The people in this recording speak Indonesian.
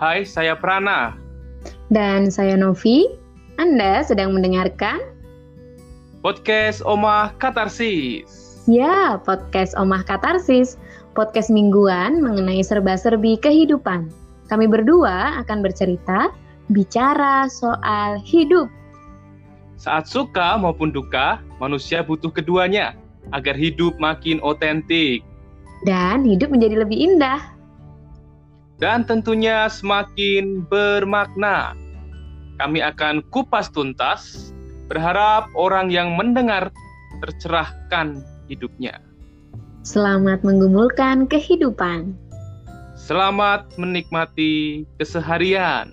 Hai, saya Prana. Dan saya Novi. Anda sedang mendengarkan Podcast Omah Katarsis. Ya, podcast Omah Katarsis, podcast mingguan mengenai serba-serbi kehidupan. Kami berdua akan bercerita, bicara soal hidup. Saat suka maupun duka, manusia butuh keduanya agar hidup makin otentik Dan hidup menjadi lebih indah. Dan tentunya semakin bermakna. Kami akan kupas tuntas, berharap orang yang mendengar tercerahkan hidupnya. Selamat menggumulkan kehidupan. Selamat menikmati keseharian.